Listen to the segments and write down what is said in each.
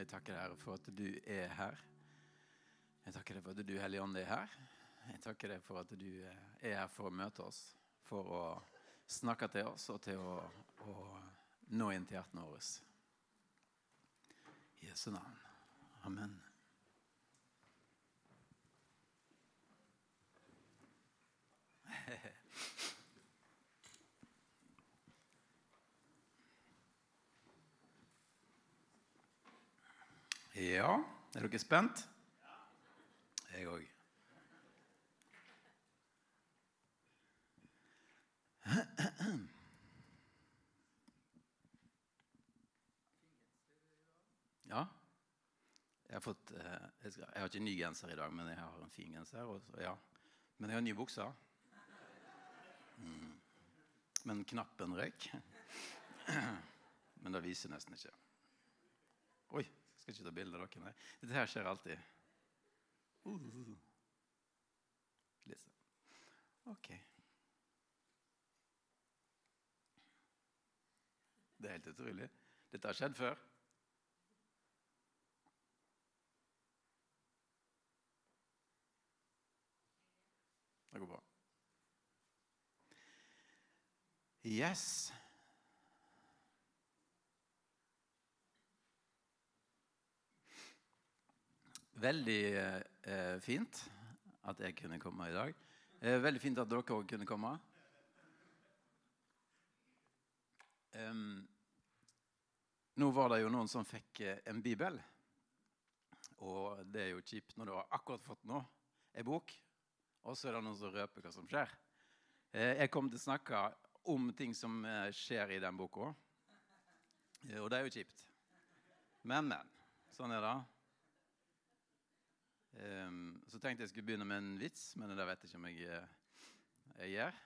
Jeg takker deg, for at du er her. Jeg takker deg for at du, Hellige Ånd, er her. Jeg takker deg for at du eh, er her for å møte oss, for å snakke til oss og til å, å nå inn til hjertene våre. I Jesu navn. Amen. Ja, er dere spent? Jeg òg. Ja. Jeg har, fått, eh, jeg, skal, jeg har ikke ny genser i dag, men jeg har en fin genser. Og, ja. Men jeg har nye bukser. Mm. Men knappen røyk. Men det viser nesten ikke. Oi, skal ikke ta bilde av dere. Nei. Dette her skjer alltid. Sånn. Ok. Det er helt utrolig. Dette har skjedd før. Det går bra. Yes. Veldig eh, fint at jeg kunne komme i dag. Eh, veldig fint at dere òg kunne komme. Um, nå var det jo noen som fikk eh, en bibel. Og det er jo kjipt når du har akkurat fått noe, en bok, og så er det noen som røper hva som skjer. Eh, jeg kommer til å snakke om ting som eh, skjer i den boka. Og det er jo kjipt. Men, men. Sånn er det. Um, så tenkte jeg skulle begynne med en vits, men det vet jeg ikke om jeg, eh, jeg gjør.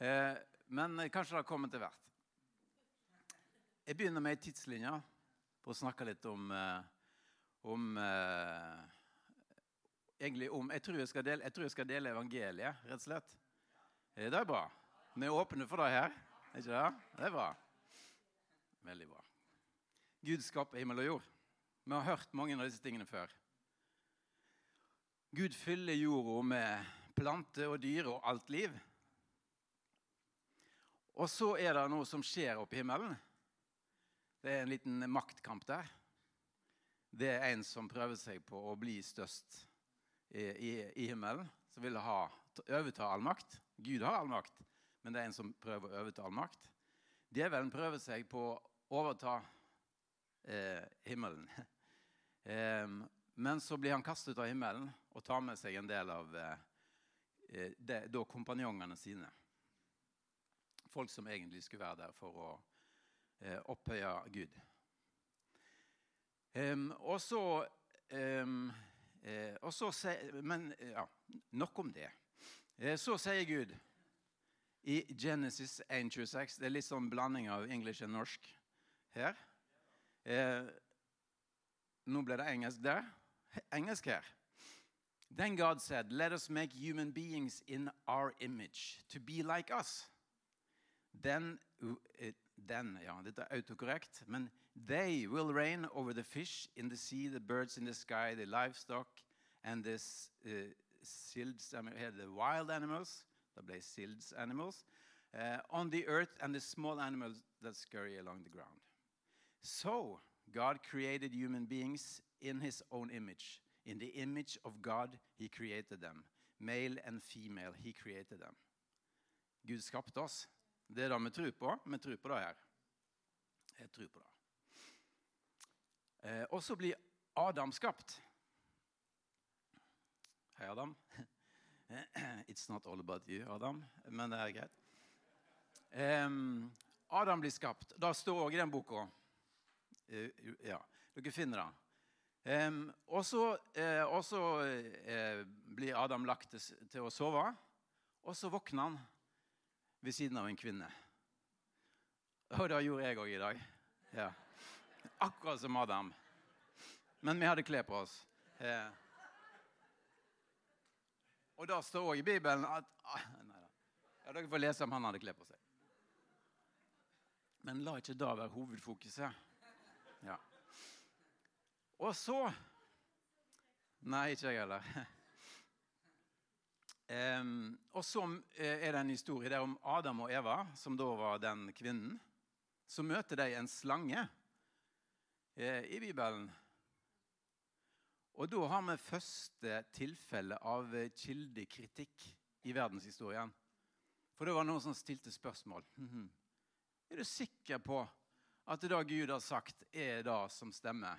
Uh, men kanskje det har kommet til hvert. Jeg begynner med ei tidslinje på å snakke litt om, uh, om uh, Egentlig om jeg tror jeg, skal dele, jeg tror jeg skal dele evangeliet, rett og slett. Det er bra. Vi er åpne for det her. Er ikke det? Det er bra. Veldig bra. Gud skaper himmel og jord. Vi har hørt mange av disse tingene før. Gud fyller jorda med planter og dyr og alt liv. Og så er det noe som skjer oppe i himmelen. Det er en liten maktkamp der. Det er en som prøver seg på å bli størst i, i, i himmelen. Som vil ha, overta all makt. Gud har all makt, men det er en som prøver å overta all makt. Djevelen prøver seg på å overta eh, himmelen. eh, men så blir han kastet ut av himmelen og tar med seg en del av eh, det, da kompanjongene sine. Folk som egentlig skulle være der for å eh, opphøye Gud. Um, og så, um, eh, og så Men ja, nok om det. Eh, så sier Gud i Genesis 1.26 Det er litt sånn blanding av engelsk og norsk her. Eh, nå ble det engelsk der. Engelsk her. Then God said, Let us make human beings in our image, to be like us. Then, then ja, dette er autokorrekt, men they will reign over the fish in the sea, the birds in the sky, the livestock, and the, uh, silds, the wild animals, det ble silds animals, uh, on the earth, and the small animals that scurry along the ground. So, God created human beings in his own image. In the image of God he created them. Male and female he created them. Gud skapte oss. Det er det vi tror på. Vi tror på det her. Jeg tror på det. Eh, og så blir Adam skapt. Hei, Adam. It's not all about you, Adam, men det er greit. Um, Adam blir skapt. Det står òg i den boka. Uh, ja, dere finner det. Um, og så, så uh, blir Adam lagt til, til, å sove, og så våkner han ved siden av en kvinne. Og det gjorde jeg òg i dag. Ja. Akkurat som Adam. Men vi hadde klær på oss. Uh, og da står òg i Bibelen at ah, nei, ja, Dere får lese om han hadde klær på seg. Men la ikke det være hovedfokuset. Og så Nei, ikke jeg heller. Um, og så eh, er det en historie der om Adam og Eva, som da var den kvinnen. Så møter de en slange eh, i Bibelen. Og da har vi første tilfelle av kildekritikk i verdenshistorien. For det var noen som stilte spørsmål. Mhm. Er du sikker på at det Gud har sagt, er det som stemmer?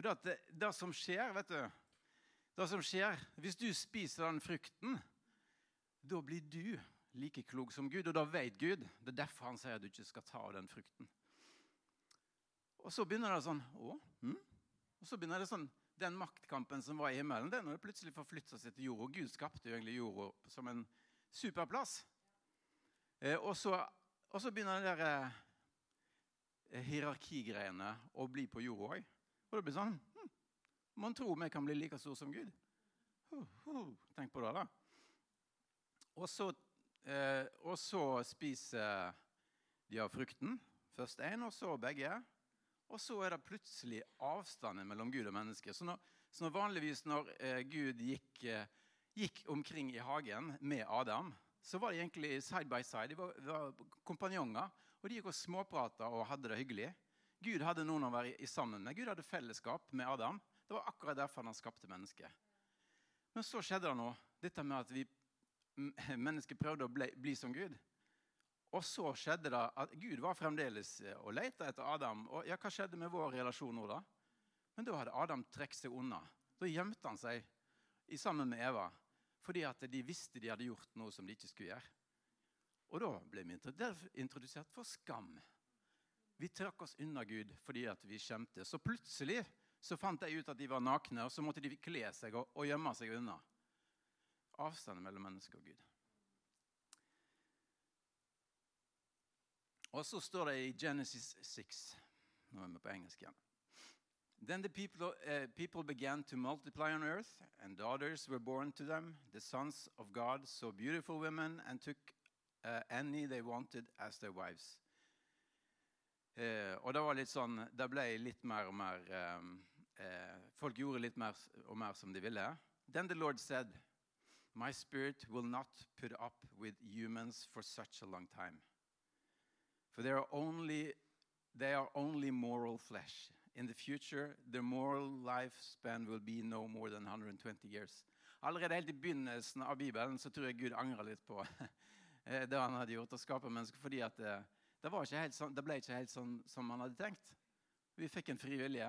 For det, det som skjer, vet du Det som skjer, Hvis du spiser den frukten, da blir du like klok som Gud, og da vet Gud. Det er derfor han sier at du ikke skal ta av den frukten. Og så begynner det sånn å, hm? Og så begynner det sånn Den maktkampen som var i himmelen, den har plutselig forflytta seg til jorda. Gud skapte jo egentlig jorda som en superplass. Eh, og, så, og, så, begynner det der eh, hierarkigreiene å bli på jorda òg. Og det blir sånn hm, Man tror vi kan bli like stor som Gud. Uh, uh, tenk på det, da. Og så, eh, og så spiser de av frukten. Først én, og så begge. Og så er det plutselig avstanden mellom Gud og mennesket. Så, så når vanligvis når eh, Gud gikk, eh, gikk, omkring i hagen med Adam, så var de egentlig side by side. De var, var kompanjonger. Og de gikk og småprata og hadde det hyggelig. Gud hadde noen å være sammen med. Gud hadde fellesskap med Adam. Det var akkurat derfor han skapte mennesket. Men så skjedde det noe. Dette med at vi mennesker prøvde å bli, bli som Gud. Og så skjedde det at Gud var fremdeles eh, og lette etter Adam. Og ja, hva skjedde med vår relasjon nå, da? Men da hadde Adam trukket seg unna. Da gjemte han seg sammen med Eva fordi at de visste de hadde gjort noe som de ikke skulle gjøre. Og da ble vi introdusert for skam. Vi trakk oss unna Gud fordi at vi skjemte. Så plutselig så fant de ut at de var nakne, og så måtte de kle seg og, og gjemme seg unna. Avstanden mellom menneske og Gud. Og så står det i Genesis 6 Nå er vi på engelsk igjen. Then the people, uh, people began to multiply on earth, and daughters were born to them. The sons of God saw beautiful women and took uh, any they wanted as their wives. Uh, og det var litt sånn Det ble litt mer og mer eh, Folk gjorde litt mer og mer som de ville. Then the Lord said, My spirit will not put up with humans for such a long time. For they are only, they are only moral flesh. In the future, their moral lifespan will be no more than 120 years. Allerede helt i begynnelsen av Bibelen så tror jeg Gud angrer litt på eh, det han hadde gjort, å skape mennesker. fordi at det, det, sånn, det, ble ikke helt sånn som man hadde tenkt. Vi fikk en fri vilje,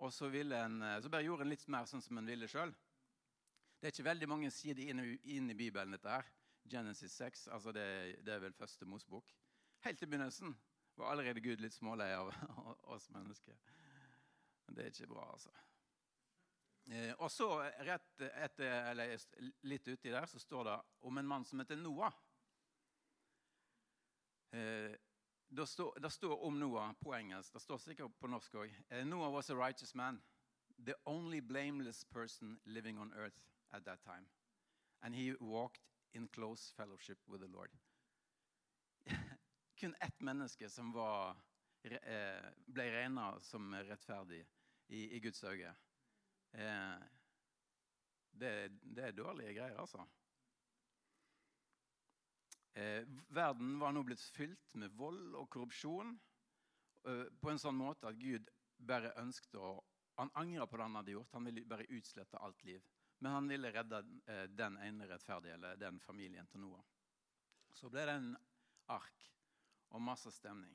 og så, en, eh, så bare gjorde en litt mer sånn som en ville sjøl. Det er ikke veldig mange sider inn, inn i Bibelen, dette her. Genesis 6, altså det, det er vel første Mosebok. Helt i begynnelsen var allerede Gud litt smålei av oss mennesker. Men det er ikke bra, altså. Eh, og så rett etter, eller litt uti der så står det om en mann som heter Noah. Eh, det, står, det står om Noah på engelsk. Det står sikkert på norsk òg. Eh, Noah was a righteous man. The only blameless person living on earth at that time. And he walked in close fellowship with the Lord kun ett menneske som var, eh, ble regna som rettferdig i, i Guds øyne. Eh, det, det, er dårlige greier, altså. Eh, verden var nå blitt fylt med vold og korrupsjon på en sånn måte at Gud bare ønsket å Han angra på det han hadde gjort. Han ville bare utslette alt liv. Men han ville redde den ene rettferdige, eller den familien til Noah. Så ble det en ark og masse stemning.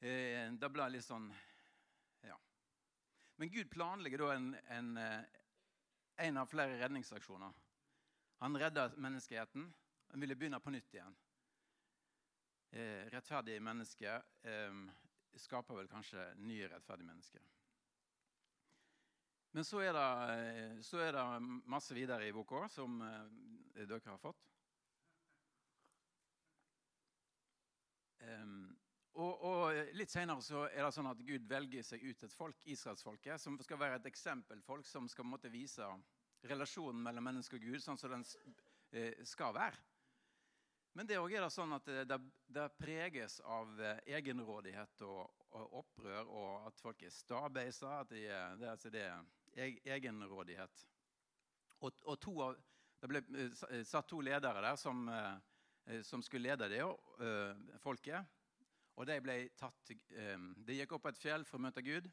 Eh, det ble litt sånn Ja. Men Gud planlegger da en, en, eh, en av flere redningsaksjoner. Han redda menneskeheten. Han ville begynne på nytt igjen. Eh, rettferdige mennesker eh, skaper vel kanskje nye rettferdige mennesker. Men så er, det, eh, så er det masse videre i boka som eh, dere har fått. Um, og, og, Litt senere er det sånn at Gud velger seg ut et folk, Israelsfolket, som skal være et eksempelfolk som skal måtte vise relasjonen mellom menneske og Gud sånn som den eh, skal være. Men det òg er det sånn at det, det, preges av eh, egenrådighet og, og, opprør, og at folk er stabeisa. At de, er- det, altså det er egenrådighet. Og, og to av, det ble eh, eh, satt to ledere der som, eh, eh, som skulle lede det eh, folket. Og de ble tatt eh, De gikk opp på et fjell for å møte Gud.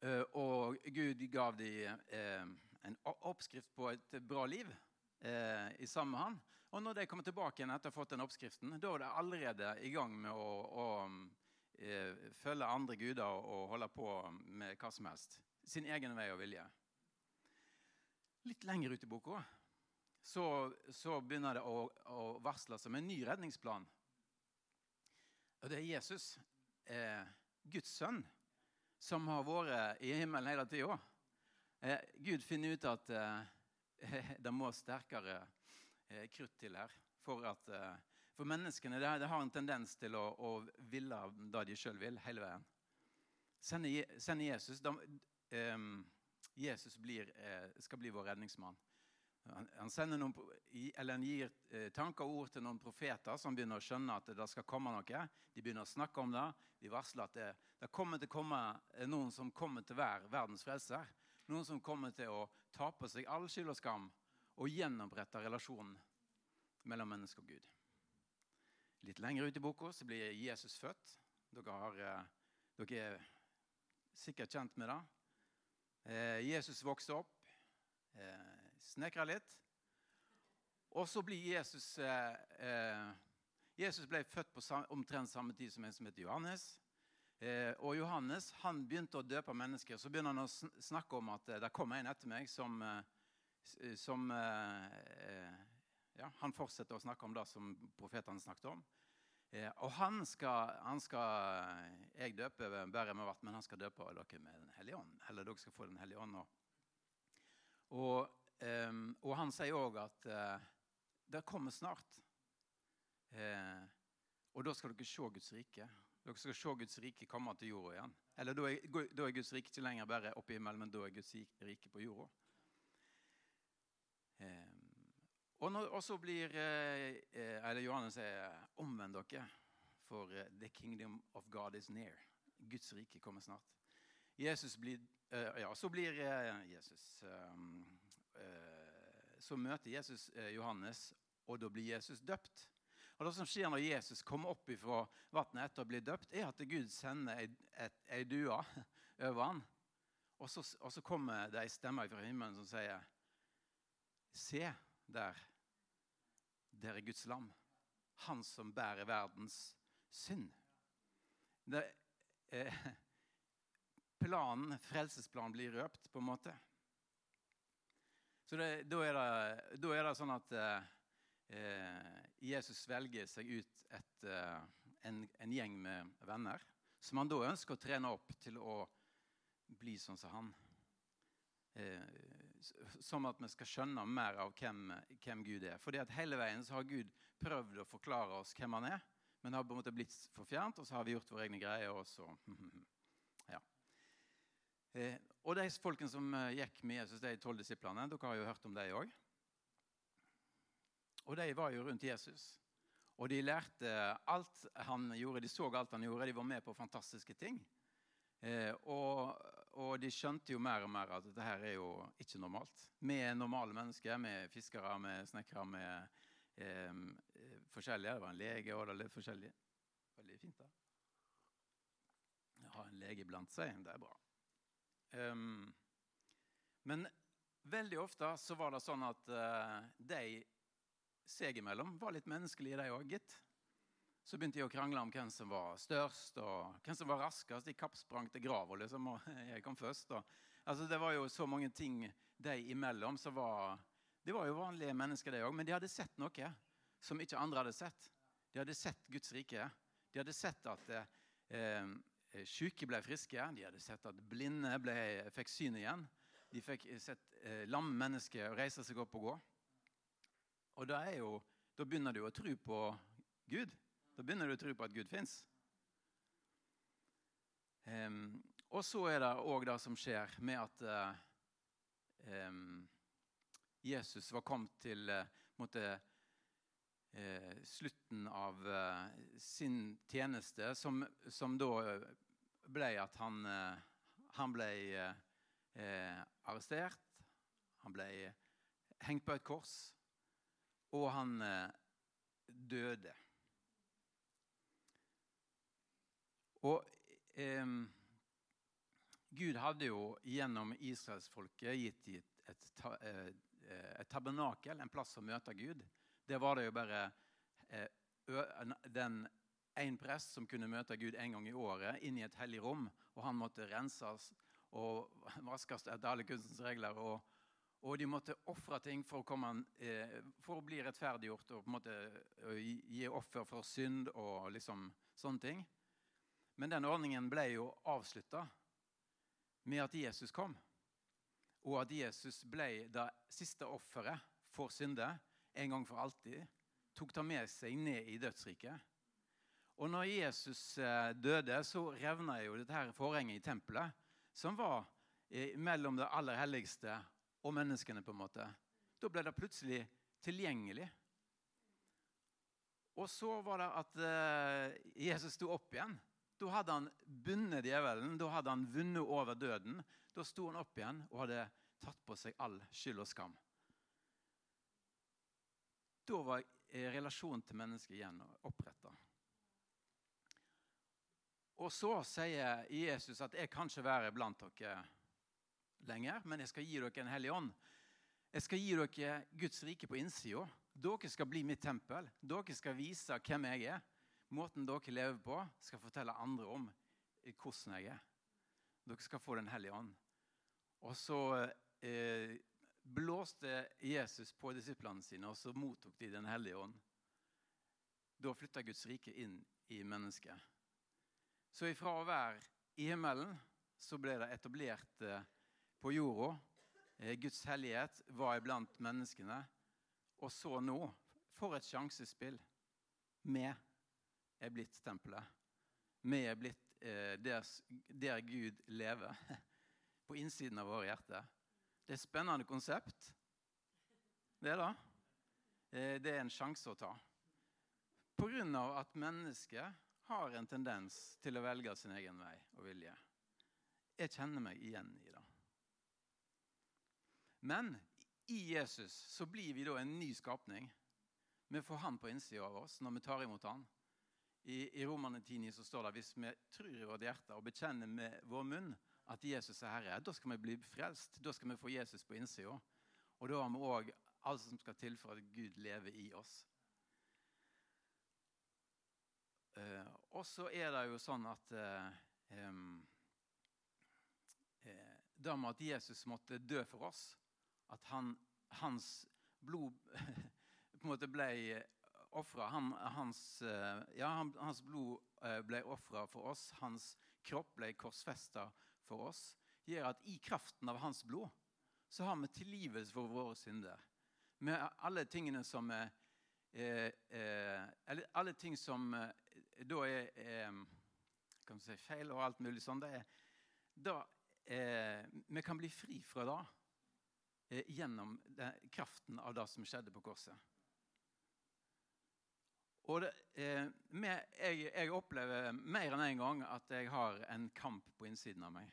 Eh, og Gud gav dem eh, en oppskrift på et bra liv eh, i sammen med han. Og når de kommer tilbake igjen etter å ha fått den oppskriften, da er de allerede i gang med å, å eh, følge andre guder og, holde på med hva som helst. Sin egen vei og vilje. Litt lenger ut i boka så, så begynner det å, å varsle som en ny redningsplan. Og det er Jesus, eh, Guds sønn, som har vært i himmelen hele tida. Eh, Gud finner ut at eh, det må sterkere krutt til her. For, at, eh, for menneskene det, det har en tendens til å, å ville det de sjøl vil, hele veien. Sende, sende Jesus da, eh, Jesus blir, eh, skal bli vår redningsmann. Han, han, noen, han gir eh, tanker og ord til noen profeter som begynner å skjønne at det skal komme noe. De begynner å snakke om det. De varsler at det, det kommer til å komme eh, noen som kommer til være verdens frelser. Noen som kommer til å ta på seg all skyld og skam og gjenopprette relasjonen mellom menneske og Gud. Litt lenger ut i boka så blir Jesus født. Dere, har, eh, dere er sikkert kjent med det. Eh, Jesus vokste opp, eh, litt. Og så blir Jesus eh, Jesus ble født på omtrent samme tid som en som heter Johannes. Og Johannes han begynte å døpe mennesker. Så begynner han å snakke om at det kommer en etter meg som, som eh, eh, ja, Han fortsetter å snakke om det som profetene snakket om. Eh, og han skal, han skal eh, jeg døpe bare med vann, men han skal døpe dere med Den hellige ånd. Eller dere skal få Den hellige ånd. Og, og, han sier òg at eh, det kommer snart. Eh, og da skal dere se Guds rike. Dere skal se Guds rike komme til jorda igjen. Eller da er, da er Guds rike ikke lenger bare oppe i himmelen, men da er Guds rike på jorda. Ehm, og, når, og så blir eh, eh, Eller Johannes sier omvend dere, for eh, the kingdom of God is near. Guds rike kommer snart. Jesus blir, eh, ja, så blir eh, Jesus ehm, eh, Så møter Jesus eh, Johannes, og da blir Jesus døpt. Og Det som skjer når Jesus kommer opp fra vannet etter å bli døpt, er at Gud sender ei, et, ei due over han. Og så, og så kommer det ei stemme fra himmelen som sier Se der. Der er Guds lam. Han som bærer verdens synd. Det, eh, planen, frelsesplanen blir røpt, på en måte. Så det, da, er det, da er det sånn at eh, eh, Jesus velger seg ut et, eh, en, en gjeng med venner som han da ønsker å trene opp til å bli sånn som han. Eh, som at vi skal skjønne mer av hvem, hvem Gud er. Fordi at hele veien så har Gud prøvd å forklare oss hvem han er, men det har på en måte blitt for fjernt, og så har vi gjort våre egne greier. og så... ja. Eh, og de folkene som eh, gikk med Jesus, de tolv disiplene, dere har jo hørt om dem òg. Og de var jo rundt Jesus. Og de lærte alt han gjorde. De så alt han gjorde. De var med på fantastiske ting. Eh, og, og de skjønte jo mer og mer at dette her er jo ikke normalt. Vi er normale mennesker. Vi er fiskere, vi er snekkere, vi er eh, forskjellige. Det var en lege, og det litt forskjellig. Veldig fint, da. Å ha en lege blant seg, det er bra. Um, men veldig ofte så var det sånn at uh, de seg imellom var litt menneskelige, de òg, gitt. Så begynte de å krangle om hvem som var størst, og hvem som var raskest. De kappsprang til grava, liksom, og jeg kom først. Og, altså, det var jo så mange ting de imellom som var De var jo vanlige mennesker, de òg, men de hadde sett noe som ikke andre hadde sett. De hadde sett Guds rike. De hadde sett at eh, syke ble friske. De hadde sett at blinde ble, fikk syn igjen. De fikk sett eh, lamme mennesker reise seg opp og gå. Og da, er jo, da begynner du å tro på Gud. Da begynner du å tro på at Gud fins. Um, og så er det òg det som skjer med at uh, um, Jesus var kommet til uh, måtte, uh, slutten av eh, sin tjeneste, som, som, da ble at han, eh, han ble eh, arrestert. Han ble hengt på et kors, og han eh, døde. Og eh, Gud hadde jo gjennom israelsfolket gitt dem et, et, et, et, tabernakel, en plass å møte Gud. Det var det jo bare eh, den én prest som kunne møte Gud en gang i året inn i et hellig rom. Og han måtte renses og vaskes etter alle kunstens regler. Og, og de måtte ofre ting for å, komme, eh, for å, bli rettferdiggjort og på en måte gi offer for synd og liksom sånne ting. Men den ordningen ble jo avslutta med at Jesus kom. Og at Jesus ble det siste offeret for synder en gang for alltid. Tok det med seg ned i dødsriket. Og når Jesus eh, døde, så revna jo dette her forhenget i tempelet, som var eh, mellom det aller helligste og menneskene, på en måte. Da ble det plutselig tilgjengelig. Og så var det at eh, Jesus sto opp igjen. Da hadde han bundet djevelen, da hadde han vunnet over døden. Da sto han opp igjen og hadde tatt på seg all skyld og skam. Da var relasjonen til mennesket igjen oppretta. Og så sier Jesus at 'jeg kan ikke være blant dere lenger', men jeg skal gi dere en hellig ånd. Jeg skal gi dere Guds rike på innsida. Dere skal bli mitt tempel. Dere skal vise hvem jeg er. Måten dere lever på, skal fortelle andre om hvordan jeg er. Dere skal få Den hellige ånd. Og så eh, blåste Jesus på disiplene sine, og så mottok de Den hellige ånd. Da flytta Guds rike inn i mennesket. Så ifra å være i himmelen så ble det etablert eh, på jorda. Eh, Guds hellighet var iblant menneskene. Og så nå, for et sjansespill. Vi er blitt tempelet. Vi er blitt eh, der, der, Gud lever. På innsiden av våre hjerter. Det er et spennende konsept. Det er det. Eh, det er en sjanse å ta. Av at mennesket har en tendens til å velge sin egen vei og vilje. Jeg kjenner meg igjen i det. Men i Jesus så blir vi da en ny skapning. Vi får Han på innsida av oss når vi tar imot Han. I, i Romane 10,9 så står det hvis vi tror i vårt hjerte og bekjenner med vår munn at Jesus er Herre, da skal vi bli frelst. Da skal vi få Jesus på innsida. Og da har vi òg alt som skal til for at Gud lever i oss. Uh, og så er det jo sånn at uh, um, uh, Det med at Jesus måtte dø for oss, at han, hans blod på en måte ble ofra han, hans, ja, hans blod ble ofra for oss, hans kropp ble korsfesta for oss, gjør at i kraften av hans blod så har vi tilgivelse for våre synder. Med alle tingene som er eh, eh, Alle ting som eh, da er eh, kan si, feil og alt mulig sånn, det er da eh, Vi kan bli fri fra det eh, gjennom den, kraften av det som skjedde på korset. Og det, med, jeg, jeg, opplever mer enn én en gang at jeg har en kamp på innsiden av meg.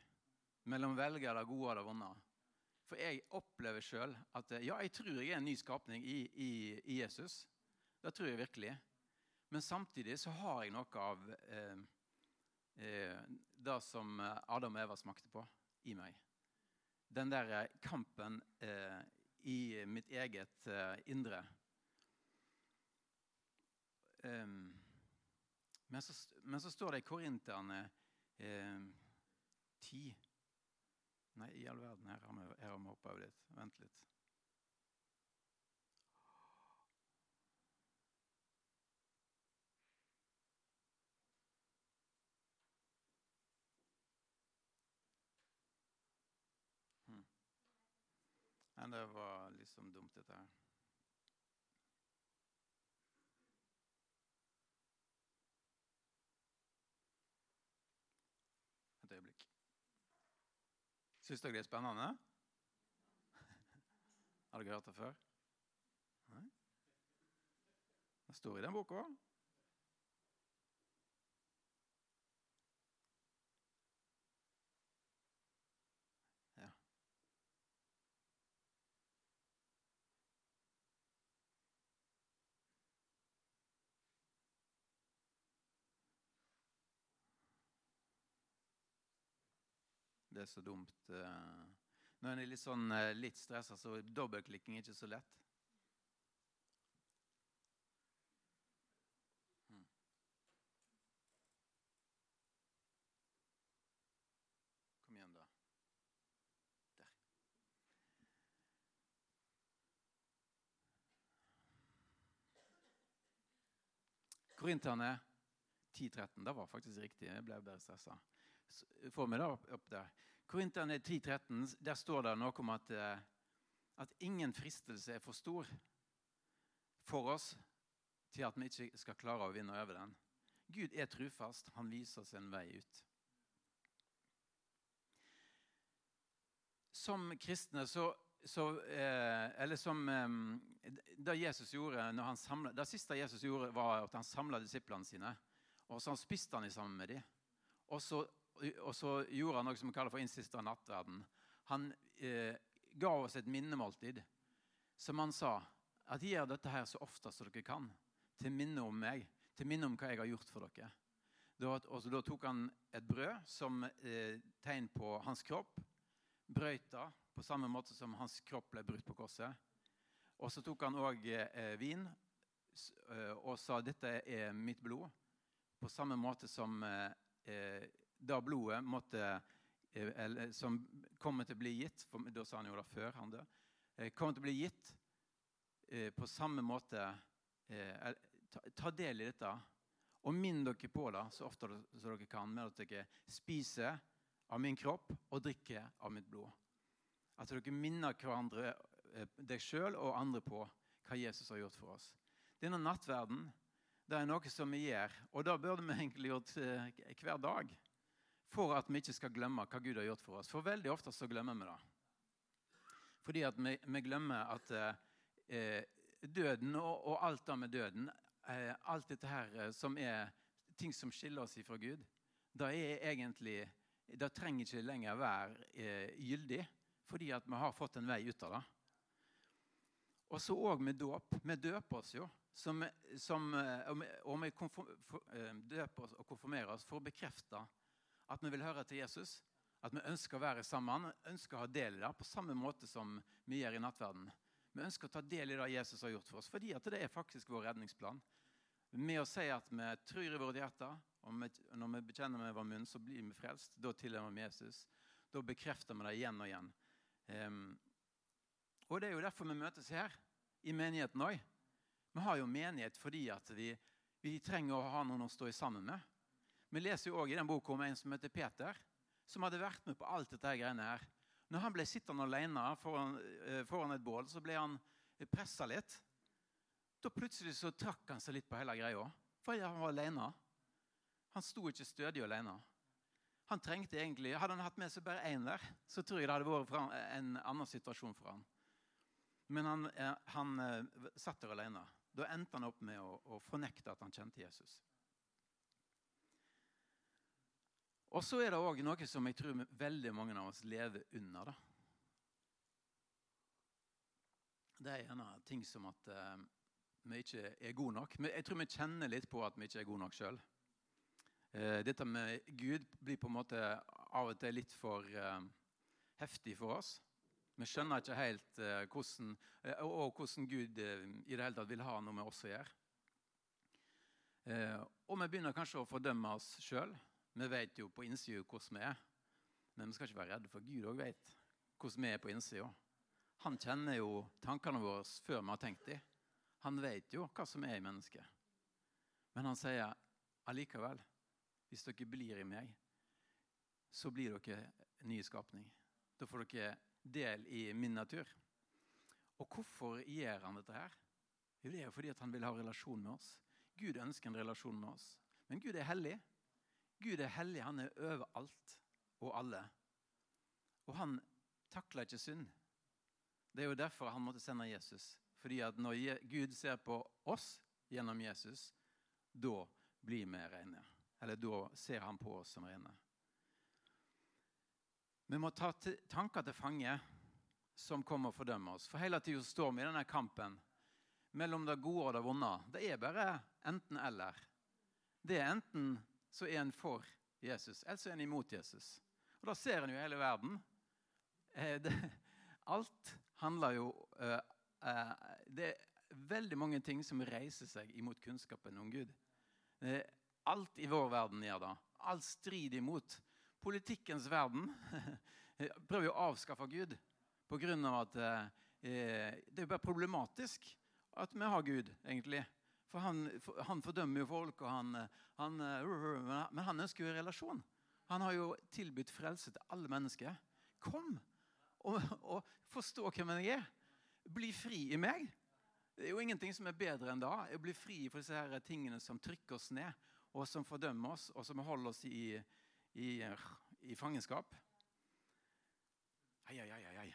Mellom velge det gode og det vonde. For jeg opplever sjøl at ja, jeg tror jeg er en ny skapning i, i, i Jesus. Det tror jeg virkelig. Men samtidig så har jeg noe av eh, eh, det som Adam og Eva smakte på, i meg. Den der eh, kampen eh, i mitt eget eh, indre. Um, men, så, men, så, står det i Korinterne um, 10 Nei, i all verden, her har vi hoppa over litt. Vent litt. Men det var liksom dumt, dette her. Øyeblikk. Syns dere det er spennende? Har dere hørt det før? Nei? Det står i den boka. Det er så dumt. eh. Når en er litt, sånn, eh, litt stressa, så er dobbeltklikking ikke så lett. Mm. Kom igjen, da. Der. Korinterne 10.13. Det var faktisk riktig. Jeg ble bare stressa. Få meg da opp der. Korinterne 10.13, der står det noe om at, eh, at ingen fristelse er for stor for oss til at vi ikke skal klare å vinne over den. Gud er trufast. Han viser oss en vei ut. Som kristne så, så eh, Eller som eh, Jesus gjorde når han samlet, Det siste Jesus gjorde, var at han samla disiplene sine. Og så spiste han sammen med dem. Og så, og så gjorde han noe som vi kaller for innsista nattverden. Han eh, ga oss et minnemåltid som han sa at gjør dette her så ofte som dere kan, til minne om meg, til minne om hva jeg har gjort for dere. Da, og da tok han et brød som eh, tegn på hans kropp, brøyt det på samme måte som hans kropp ble brutt på korset. Og så tok han òg eh, vin eh, og sa dette er mitt blod. På samme måte som eh, eh, da blodet måtte eh, eller, Som kommer til å bli gitt for, Da sa han jo det før han døde. Eh, kommer til å bli gitt eh, på samme måte ta, del i dette. Og minn dere på det så ofte som dere kan, med at dere spiser av min kropp og drikker av mitt blod. At dere minner hverandre, deg sjøl og andre på hva Jesus har gjort for oss. Denne nattverden det er noe som vi gjør, og det burde vi egentlig gjort hver dag. For at vi ikke skal glemme hva Gud har gjort for oss. For veldig ofte så glemmer vi det. Fordi at vi, vi glemmer at eh, døden og, og alt det med døden, eh, alt dette her eh, som er ting som skiller oss fra Gud, det er egentlig Det trenger ikke lenger være eh, gyldig, fordi at vi har fått en vei ut av det. Og så òg med dåp. Vi døper oss jo. Som, som, eh, og vi, eh, døper oss og konfirmerer oss for å bekrefte at vi vil høre til Jesus. At vi ønsker å være sammen, ønsker å ha del i det på samme måte som vi gjør i nattverden. Vi ønsker å ta del i det Jesus har gjort for oss, fordi at det er faktisk vår redningsplan. Med å si at vi tror i vårt hjerte, og når vi bekjenner med vår munn, så blir vi frelst. Da tilhører vi Jesus. Da bekrefter vi det igjen og igjen. Um, og det er jo derfor vi møtes her, i menigheten òg. Vi har jo menighet fordi at vi, vi trenger å ha noen å stå sammen med. Vi leser jo også i den boka om en som heter Peter, som hadde vært med på alt dette greiene her. Når han ble sittende alene foran, eh, foran et bål, så ble han pressa litt. Da plutselig så trakk han seg litt på hele greia, fordi han var alene. Han sto ikke stødig alene. Han trengte egentlig, Hadde han hatt med seg bare én der, så tror jeg det hadde vært en annen situasjon for han. Men han, eh, han eh, satt der alene. Da endte han opp med å, å fornekte at han kjente Jesus. Og så er det òg noe som jeg tror veldig mange av oss lever under. da. Det er gjerne ting som at uh, vi ikke er gode nok. Jeg tror vi kjenner litt på at vi ikke er gode nok sjøl. Uh, dette med Gud blir på en måte av og til litt for uh, heftig for oss. Vi skjønner ikke helt eh, hvordan, eh, og, hvordan Gud eh, i det hele tatt vil ha noe med oss å gjøre. Eh, og vi begynner kanskje å fordømme oss sjøl. Vi vet jo på innsida hvordan vi er. Men vi skal ikke være redde, for Gud òg vet hvordan vi er på innsida. Han kjenner jo tankene våre før vi har tenkt dem. Han vet jo hva som er i mennesket. Men han sier allikevel, hvis dere blir i meg, så blir dere ny skapning. Da får dere del i min natur. Og hvorfor gjør han dette her? Jo, det er jo fordi han vil ha relasjon med oss. Gud ønsker en relasjon med oss. Men Gud er hellig. Gud er hellig, han er over alt og alle. Og han takler ikke synd. Det er jo derfor han måtte sende Jesus. Fordi at når Gud ser på oss, gjennom Jesus, da blir vi rene. Eller da ser han på oss som rene. Vi må ta tanker til fange som kommer og fordømmer oss. For hele tida står vi i denne kampen mellom det gode og det vonde. Det er bare enten-eller. Det er enten så er en for Jesus, eller så er en imot Jesus. Og da ser en jo hele verden. Eh, alt handler jo eh, eh, Det er veldig mange ting som reiser seg imot kunnskapen om Gud. alt i vår verden gjør det. Alt strider imot. Politikkens verden prøver jo å avskaffe Gud pga. at det er bare problematisk at vi har Gud, egentlig. For han, for, han fordømmer jo folk, han, han, men han ønsker jo en relasjon. Han har jo tilbudt frelse til alle mennesker. Kom og, og forstå hvem jeg er. Bli fri i meg. Det er jo ingenting som er bedre enn da. Å bli fri for disse her tingene som trykker oss ned, og som fordømmer oss, og som holder oss i, i, i fangenskap. Ai, ai, ai, ai.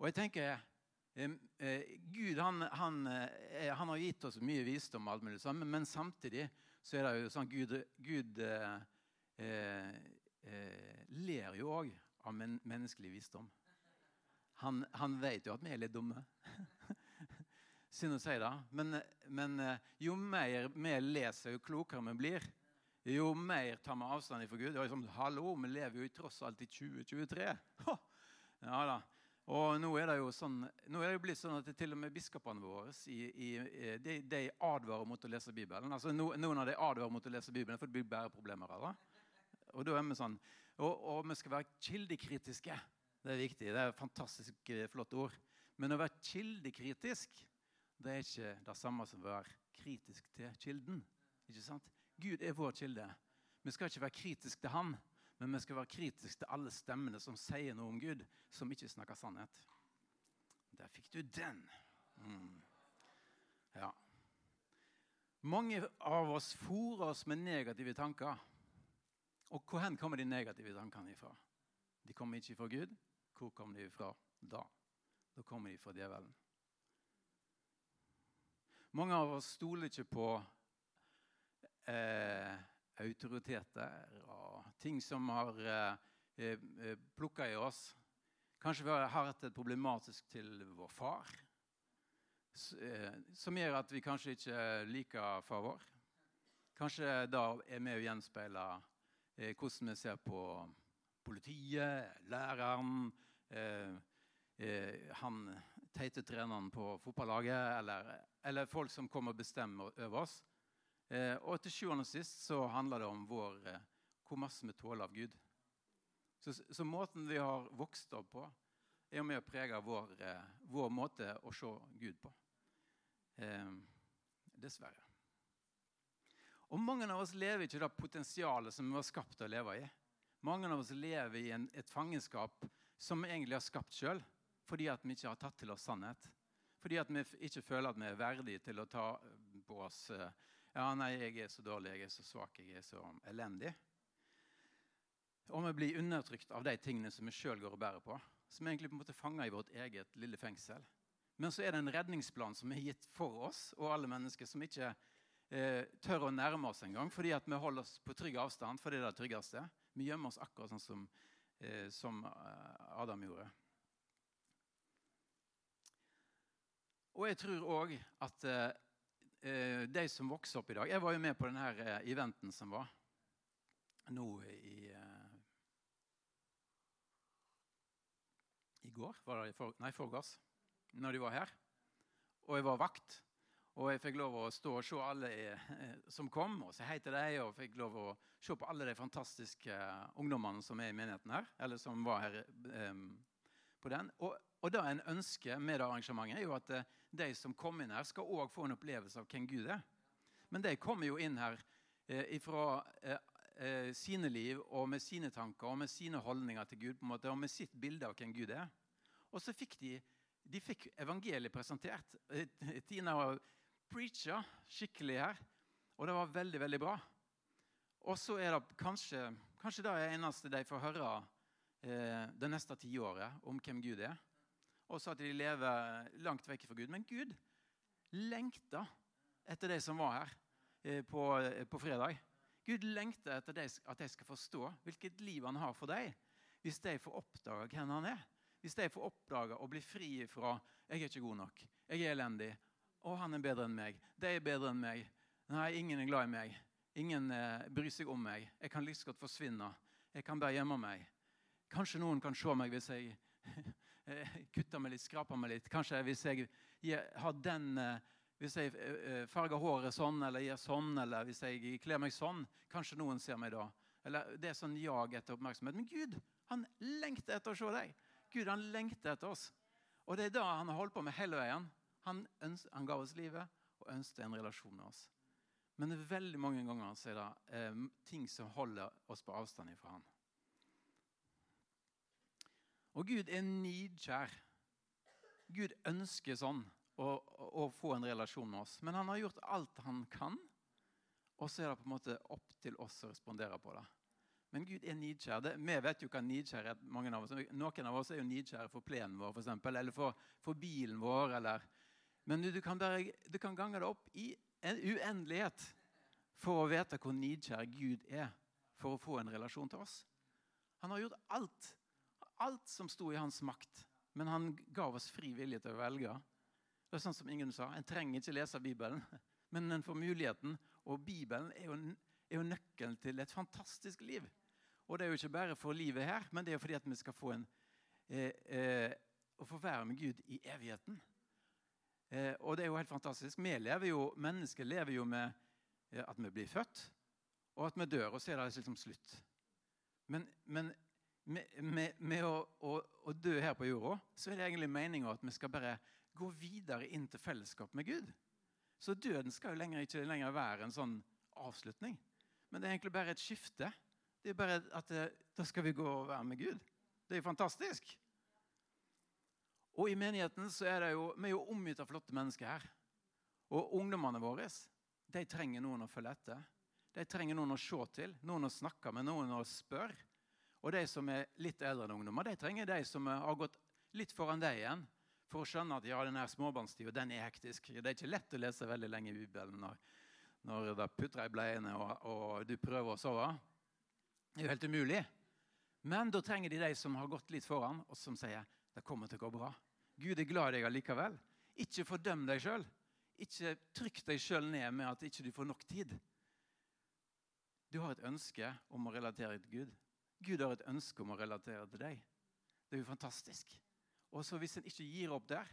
Og jeg tenker Eh, Gud han, han, eh, han, har gitt oss mye visdom, alt mulig sånn, men samtidig så er det jo sånn Gud, Gud eh, eh, ler jo òg av men, menneskelig visdom. Han, han, vet jo at vi er litt dumme. Synd å si det. Men, men, jo mer vi leser, jo klokere vi blir, jo mer tar vi avstand fra Gud. Det er liksom, Hallo, vi lever jo tross alt i 2023. Ja da. Og nå er det jo sånn, nå er det blitt sånn at til og med biskopene våre i, i, de, de, advarer mot å lese Bibelen. Altså, no, noen av de advarer mot å lese Bibelen for det blir bare problemer av det. Og da er vi sånn, og, og vi skal være kildekritiske. Det er viktig. Det er et fantastisk eh, flott ord. Men å være kildekritisk det er ikke det samme som å være kritisk til kilden. Ikke sant? Gud er vår kilde. Vi skal ikke være kritisk til Han, men vi skal være kritiske til alle stemmene som sier noe om Gud, som ikke snakker sannhet. Der fikk du den. Mm. Ja. Mange av oss fòrer oss med negative tanker. Og hvor hen kommer de negative tankene ifra? De kommer ikke fra Gud. Hvor kommer de ifra da? Da kommer de fra djevelen. Mange av oss stoler ikke på eh, autoriteter og ting som har eh, eh plukka i oss. Kanskje vi har hatt et problematisk til vår far, eh, som gjør at vi kanskje ikke liker far vår. Kanskje da er med å gjenspeile eh, hvordan vi ser på politiet, læreren, eh, han teite treneren på fotballaget, eller, eller folk som kommer og bestemmer over oss. Eh, og til sjuende og sist så handler det om vår, eh, hvor masse vi tåler av Gud. Så, så, måten vi har vokst opp på, er med å prege vår, eh, vår måte å se Gud på. Eh, dessverre. Og mange av oss lever ikke det potensialet som vi var skapt til å leve i. Mange av oss lever i en, et fangenskap som vi egentlig har skapt sjøl, fordi at vi ikke har tatt til oss sannhet. Fordi at vi ikke føler at vi er verdige til å ta på oss eh, ja, nei, jeg er så dårlig, jeg er så svak, jeg er så elendig. Og vi blir undertrykt av de tingene som vi sjøl går og bærer på. Som egentlig på en måte fanger i vårt eget lille fengsel. Men så er det en redningsplan som er gitt for oss og alle mennesker som ikke eh, tør å nærme oss engang fordi at vi holder oss på trygg avstand, for det er det tryggeste. Vi gjemmer oss akkurat sånn som, eh, som eh, Adam gjorde. Og jeg tror òg at eh, de som vokser opp i dag Jeg var jo med på denne eh, eventen som var nå i eh, I går? Var det for, nei, forgårs. Når de var her. Og jeg var vakt. Og jeg fikk lov å stå og se alle eh, som kom, og si hei til deg. Og fikk lov å se på alle de fantastiske eh, ungdommene som er i menigheten her. Eller som var her um, på den. Og og da en ønske med det arrangementet, er jo at eh, de som kommer inn her, skal òg få en opplevelse av hvem Gud er. Men de kommer jo inn her eh, fra eh, eh, sine liv og med sine tanker og med sine holdninger til Gud på en måte, og med sitt bilde av hvem Gud er. Og så fikk de, de fikk evangeliet presentert. Eh, Tina preacha skikkelig her, og det var veldig, veldig bra. Og så er det kanskje, kanskje det eneste de får høre eh, det neste tiåret om hvem Gud er og så at de lever langt vekk fra Gud. Men Gud lengter etter de som var her eh, på, eh, på fredag. Gud lengter etter de, at de skal forstå hvilket liv han har for dem. Hvis de får oppdage hvem han er. Hvis de får oppdage og bli fri fra 'jeg er ikke god nok', 'jeg er elendig', 'å, han er bedre enn meg', 'de er bedre enn meg', 'nei, ingen er glad i meg', 'ingen eh, bryr seg om meg', 'jeg kan like godt forsvinne', 'jeg kan bare gjemme meg'. Kanskje noen kan se meg hvis jeg kutter meg litt, skraper meg litt. Kanskje hvis jeg har den eh, hvis jeg eh, farger håret sånn eller gjør sånn, eller hvis jeg kler meg sånn, kanskje noen ser meg da. Eller Det er sånn jag etter oppmerksomhet. Men Gud han lengter etter å se deg. Gud han lengter etter oss. Og det er da han har holdt på med hele veien. Han, han ga oss livet og ønsket en relasjon med oss. Men veldig mange ganger så er det eh, ting som holder oss på avstand fra han. Og Gud er nidkjær. Gud ønsker sånn å, å, få en relasjon med oss. Men han har gjort alt han kan, og så er det på en måte opp til oss å respondere på det. Men Gud er nidkjær. Det, vi vet jo hva nidkjær er. mange av oss. Noen av oss er jo nidkjære for plenen vår for eksempel, eller for, for bilen vår. Eller. Men du, du, kan bare, du kan gange det opp i en uendelighet for å vite hvor nidkjær Gud er for å få en relasjon til oss. Han har gjort alt. Alt som sto i hans makt. Men han ga oss fri vilje til å velge. Det er sånn som Ingunn sa, En trenger ikke lese Bibelen, men en får muligheten. Og Bibelen er jo, er jo, nøkkelen til et fantastisk liv. Og det er jo ikke bare for livet her, men det er fordi at vi skal få en eh, eh, å få være med Gud i evigheten. Eh, og det er jo helt fantastisk. Vi lever jo, Mennesker lever jo med eh, at vi blir født, og at vi dør, og så er det liksom slutt. Men, men med, med, med å, å, å, dø her på jorda, så er det egentlig meninga at vi skal bare gå videre inn til fellesskap med Gud. Så døden skal jo lenger, ikke lenger være en sånn avslutning. Men det er egentlig bare et skifte. Det er bare at eh, Da skal vi gå og være med Gud. Det er jo fantastisk. Og i menigheten så er det jo, vi er jo omgitt av flotte mennesker her. Og ungdommene våre de trenger noen å følge etter. De trenger noen å se til, noen å snakke med, noen å spørre. Og de som er litt eldre enn ungdommer, de trenger de som har gått litt foran deg igjen for å skjønne at ja, denne småbarnstida den er hektisk. Det er ikke lett å lese veldig lenge i Bibelen når, når det putrer i bleiene og, og, du prøver å sove. Det er jo helt umulig. Men da trenger de de som har gått litt foran, og som sier det kommer til å gå bra. Gud er glad i deg allikevel. Ikke fordøm deg sjøl. Ikke trykk deg sjøl ned med at ikke du får nok tid. Du har et ønske om å relatere til Gud. Gud har et ønske om å relatere til deg. Det er jo fantastisk. Og så hvis en ikke gir opp der,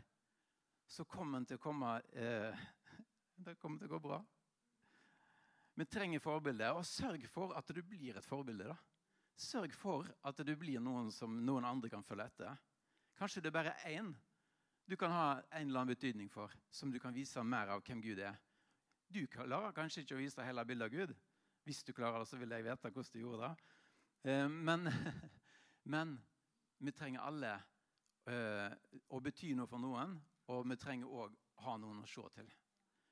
så kommer en til å komme eh, Det kommer til å gå bra. Vi trenger forbilder. Og sørg for at du blir et forbilde. da. Sørg for at du blir noen som noen andre kan følge etter. Kanskje det er bare én du kan ha en eller annen betydning for, som du kan vise mer av hvem Gud er. Du klarer kanskje ikke å vise hele bildet av Gud. Hvis du klarer det, så vil jeg vite hvordan du gjorde det. Eh, men, men vi trenger alle å bety noe for noen. Og vi trenger òg ha noen å se til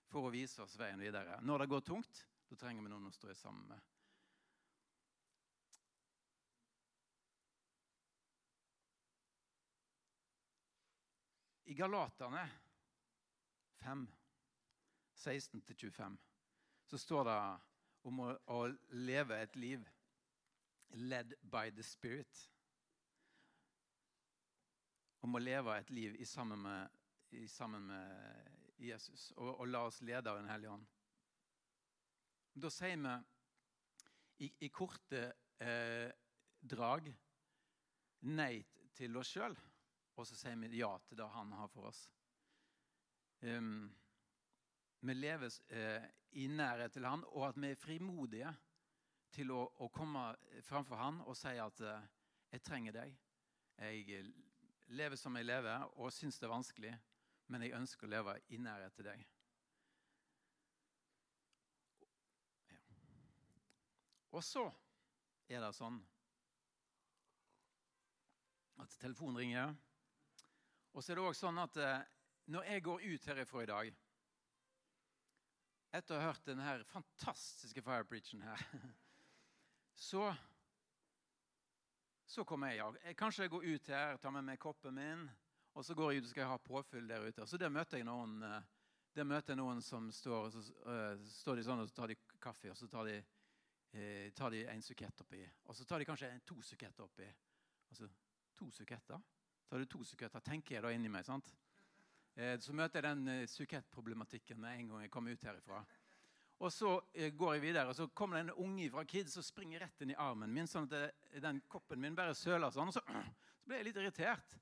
for å vise oss veien videre. Når det går tungt, da trenger vi noen å stå sammen med. I Galaterne 5, 16-25, så står det om å, å leve et liv led by the Spirit om å leve et liv i sammen med, i sammen med Jesus og, og, la oss lede av Den hellige ånd. Da sier vi i, i korte eh, drag nei til oss sjøl, og så sier vi ja til det han har for oss. Um, vi lever eh, i nærhet til han, og at vi er frimodige til å, å komme framfor han og si at eh, 'jeg trenger deg'. Jeg lever som jeg lever, og syns det er vanskelig, men jeg ønsker å leve i nærhet til deg. Ja. Og så er det sånn at telefonen ringer. Og så er det òg sånn at eh, når jeg går ut herifra i dag Etter å ha hørt denne fantastiske fire preachen her, så så kommer jeg. jeg Kanskje jeg går ut her, tar med meg koppen min, og så går jeg ut og skal ha påfyll der ute. Så der møter jeg noen, eh, Der møter jeg noen som står, så uh, står de sånn, og så tar de kaffe, og så tar de, uh, tar de en sukett oppi. Og så tar de kanskje to suketter oppi. Altså, to suketter? Tar du to suketter, tenker jeg da inni meg. sant? Uh, så møter jeg den sukettproblematikken en gang jeg kommer ut herifra. Og så eh, går jeg videre, og så kommer det en unge fra Kids og springer rett inn i armen min, sånn at den koppen min bare søler sånn. Og så, så ble jeg litt irritert.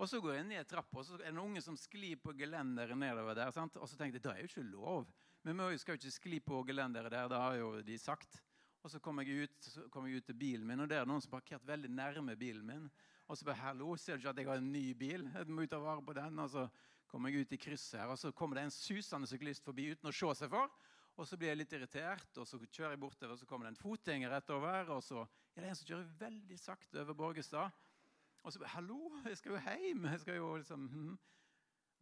Og så går jeg ned trappa, og så er det en unge som sklir på gelenderet nedover der. Sant? Og så tenkte jeg det er jo ikke lov. Men vi skal jo ikke skli på gelenderet der, det har jo de sagt. Og så kom jeg ut, kom jeg ut til bilen min, og der er noen som parkert veldig nærme bilen min. Og så bare 'Hallo, ser du ikke at jeg har en ny bil?' Jeg må ut og vare på den. Og så kommer jeg ut i krysset her, og så kommer det en susende syklist forbi uten å se seg for. Og så blir jeg litt irritert, og så kjører jeg bortover, og så kommer det en fotgjenger rett over. Og så er det en som kjører veldig sakte over Borgestad. Og så 'Hallo, jeg skal jo hjem.' Jeg skal jo liksom... Hmm.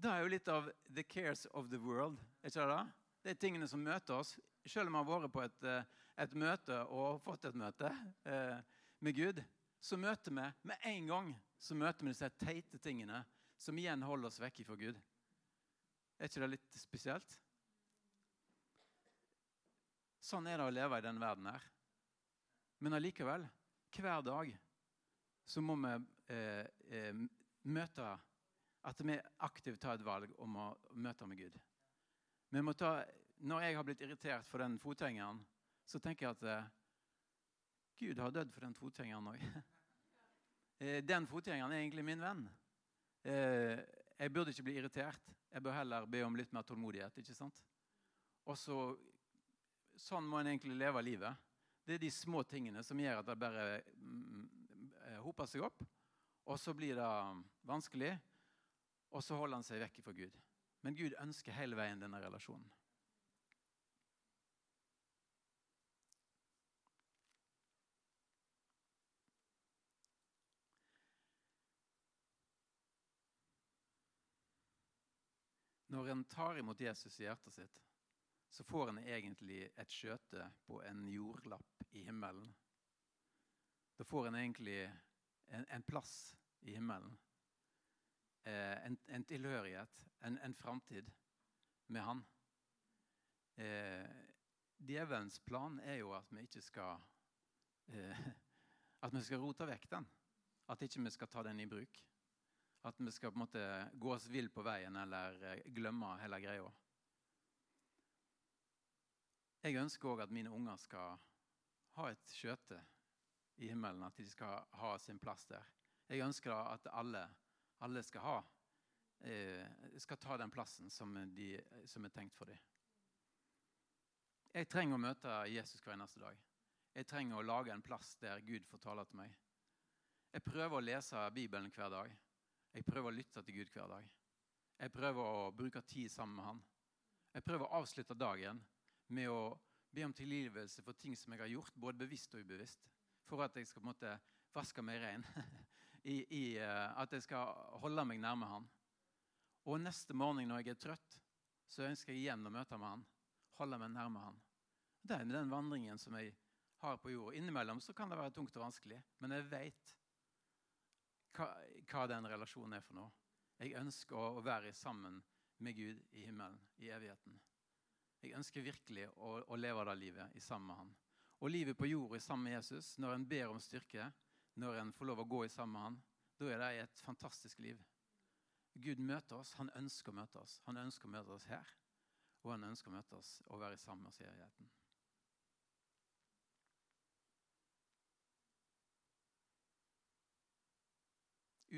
Det er jo litt av 'the cares of the world'. ikke det? Det er tingene som møter oss. Selv om vi har vært på et, eh, et, møte og fått et møte eh, med Gud, så møter vi med en gang så møter vi disse teite tingene som igjen holder oss vekk fra Gud. Er ikke det litt spesielt? Sånn er det å leve i denne verden her. Men allikevel, hver dag så må vi eh, eh, møte At vi aktivt tar et valg om å møte med Gud. Vi må ta, når jeg har blitt irritert for den fotgjengeren, så tenker jeg at eh, Gud har dødd for den fotgjengeren òg. eh, den fotgjengeren er egentlig min venn. Eh, jeg burde ikke bli irritert. Jeg bør heller be om litt mer tålmodighet. ikke sant? Og så, Sånn må en egentlig leve livet. Det er de små tingene som gjør at det bare mm, eh, hoper seg opp. Og så blir det vanskelig, og så holder han seg vekk fra Gud. Men Gud ønsker hele veien denne relasjonen. Når en tar imot Jesus i hjertet sitt, så får en egentlig et skjøte på en jordlapp i himmelen. Da får en egentlig en, en plass i himmelen. Eh, en, en, tilhørighet, en, en framtid med Han. Eh, Djevelens plan er jo at vi ikke skal eh, At vi skal rote vekk den. At ikke vi skal ta den i bruk. At vi skal på en måte gå oss vill på veien eller eh, glemme hele greia. Jeg ønsker òg at mine unger skal ha et skjøte i himmelen. At de skal ha sin plass der. Jeg ønsker at alle alle skal ha, eh, skal ta den plassen som, de, som er tenkt for dem. Jeg trenger å møte Jesus hver eneste dag. Jeg trenger å lage en plass der Gud får tale til meg. Jeg prøver å lese Bibelen hver dag. Jeg prøver å lytte til Gud hver dag. Jeg prøver å bruke tid sammen med Han. Jeg prøver å avslutte dagen med å be om tilgivelse for ting som jeg har gjort, både bevisst og ubevisst. For at jeg skal på en måte vaske meg ren i, i uh, at jeg skal holde meg nærme han. Og neste morgen når jeg er trøtt, så ønsker jeg igjen å møte med han. Holde meg nærme han. Det er den vandringen som jeg har på jorda. Innimellom så kan det være tungt og vanskelig, men jeg vet hva, hva den relasjonen er for noe. Jeg ønsker å være sammen med Gud i himmelen, i evigheten. Jeg ønsker virkelig å, å leve det livet i sammen med Han. Og livet på jorda sammen med Jesus, når en ber om styrke, når en får lov å gå i sammen med han, da er det et fantastisk liv. Gud møter oss. Han ønsker å møte oss. Han ønsker å møte oss her. Og han ønsker å møte oss og være sammen med oss i evigheten.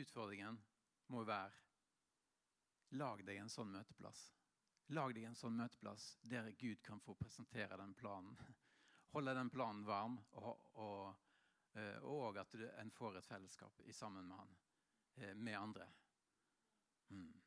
Utfordringen må være lag deg en sånn møteplass. Lag deg en sånn møteplass der Gud kan få presentere den planen. Holde den planen varm og, og Eh, og at en får et fellesskap sammen med han, eh, med andre. Mm.